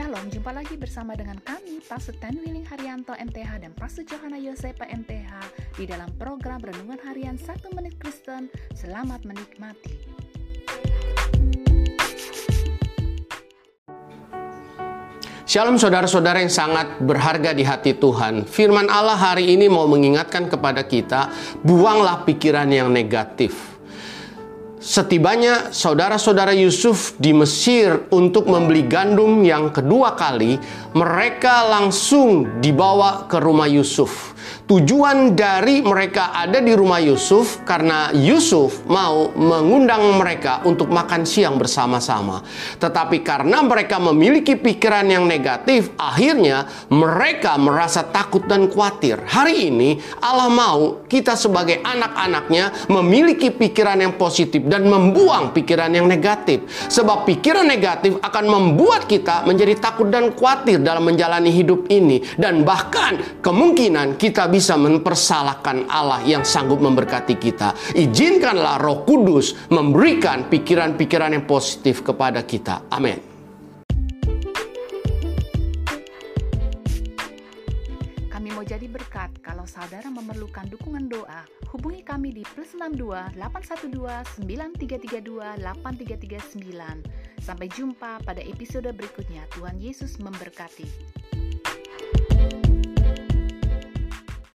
Shalom, jumpa lagi bersama dengan kami, Pastor Ten Willing Haryanto MTH dan Pastor Johanna Yosepa MTH di dalam program Renungan Harian 1 Menit Kristen. Selamat menikmati. Shalom saudara-saudara yang sangat berharga di hati Tuhan. Firman Allah hari ini mau mengingatkan kepada kita, buanglah pikiran yang negatif. Setibanya saudara-saudara Yusuf di Mesir untuk membeli gandum yang kedua kali, mereka langsung dibawa ke rumah Yusuf. Tujuan dari mereka ada di rumah Yusuf karena Yusuf mau mengundang mereka untuk makan siang bersama-sama. Tetapi karena mereka memiliki pikiran yang negatif, akhirnya mereka merasa takut dan khawatir. Hari ini Allah mau kita sebagai anak-anaknya memiliki pikiran yang positif dan membuang pikiran yang negatif. Sebab pikiran negatif akan membuat kita menjadi takut dan khawatir dalam menjalani hidup ini. Dan bahkan kemungkinan kita bisa mempersalahkan Allah yang sanggup memberkati kita. Izinkanlah Roh Kudus memberikan pikiran-pikiran yang positif kepada kita. Amin. Kami mau jadi berkat. Kalau saudara memerlukan dukungan doa, hubungi kami di plus 62 812 9332 8339. Sampai jumpa pada episode berikutnya. Tuhan Yesus memberkati.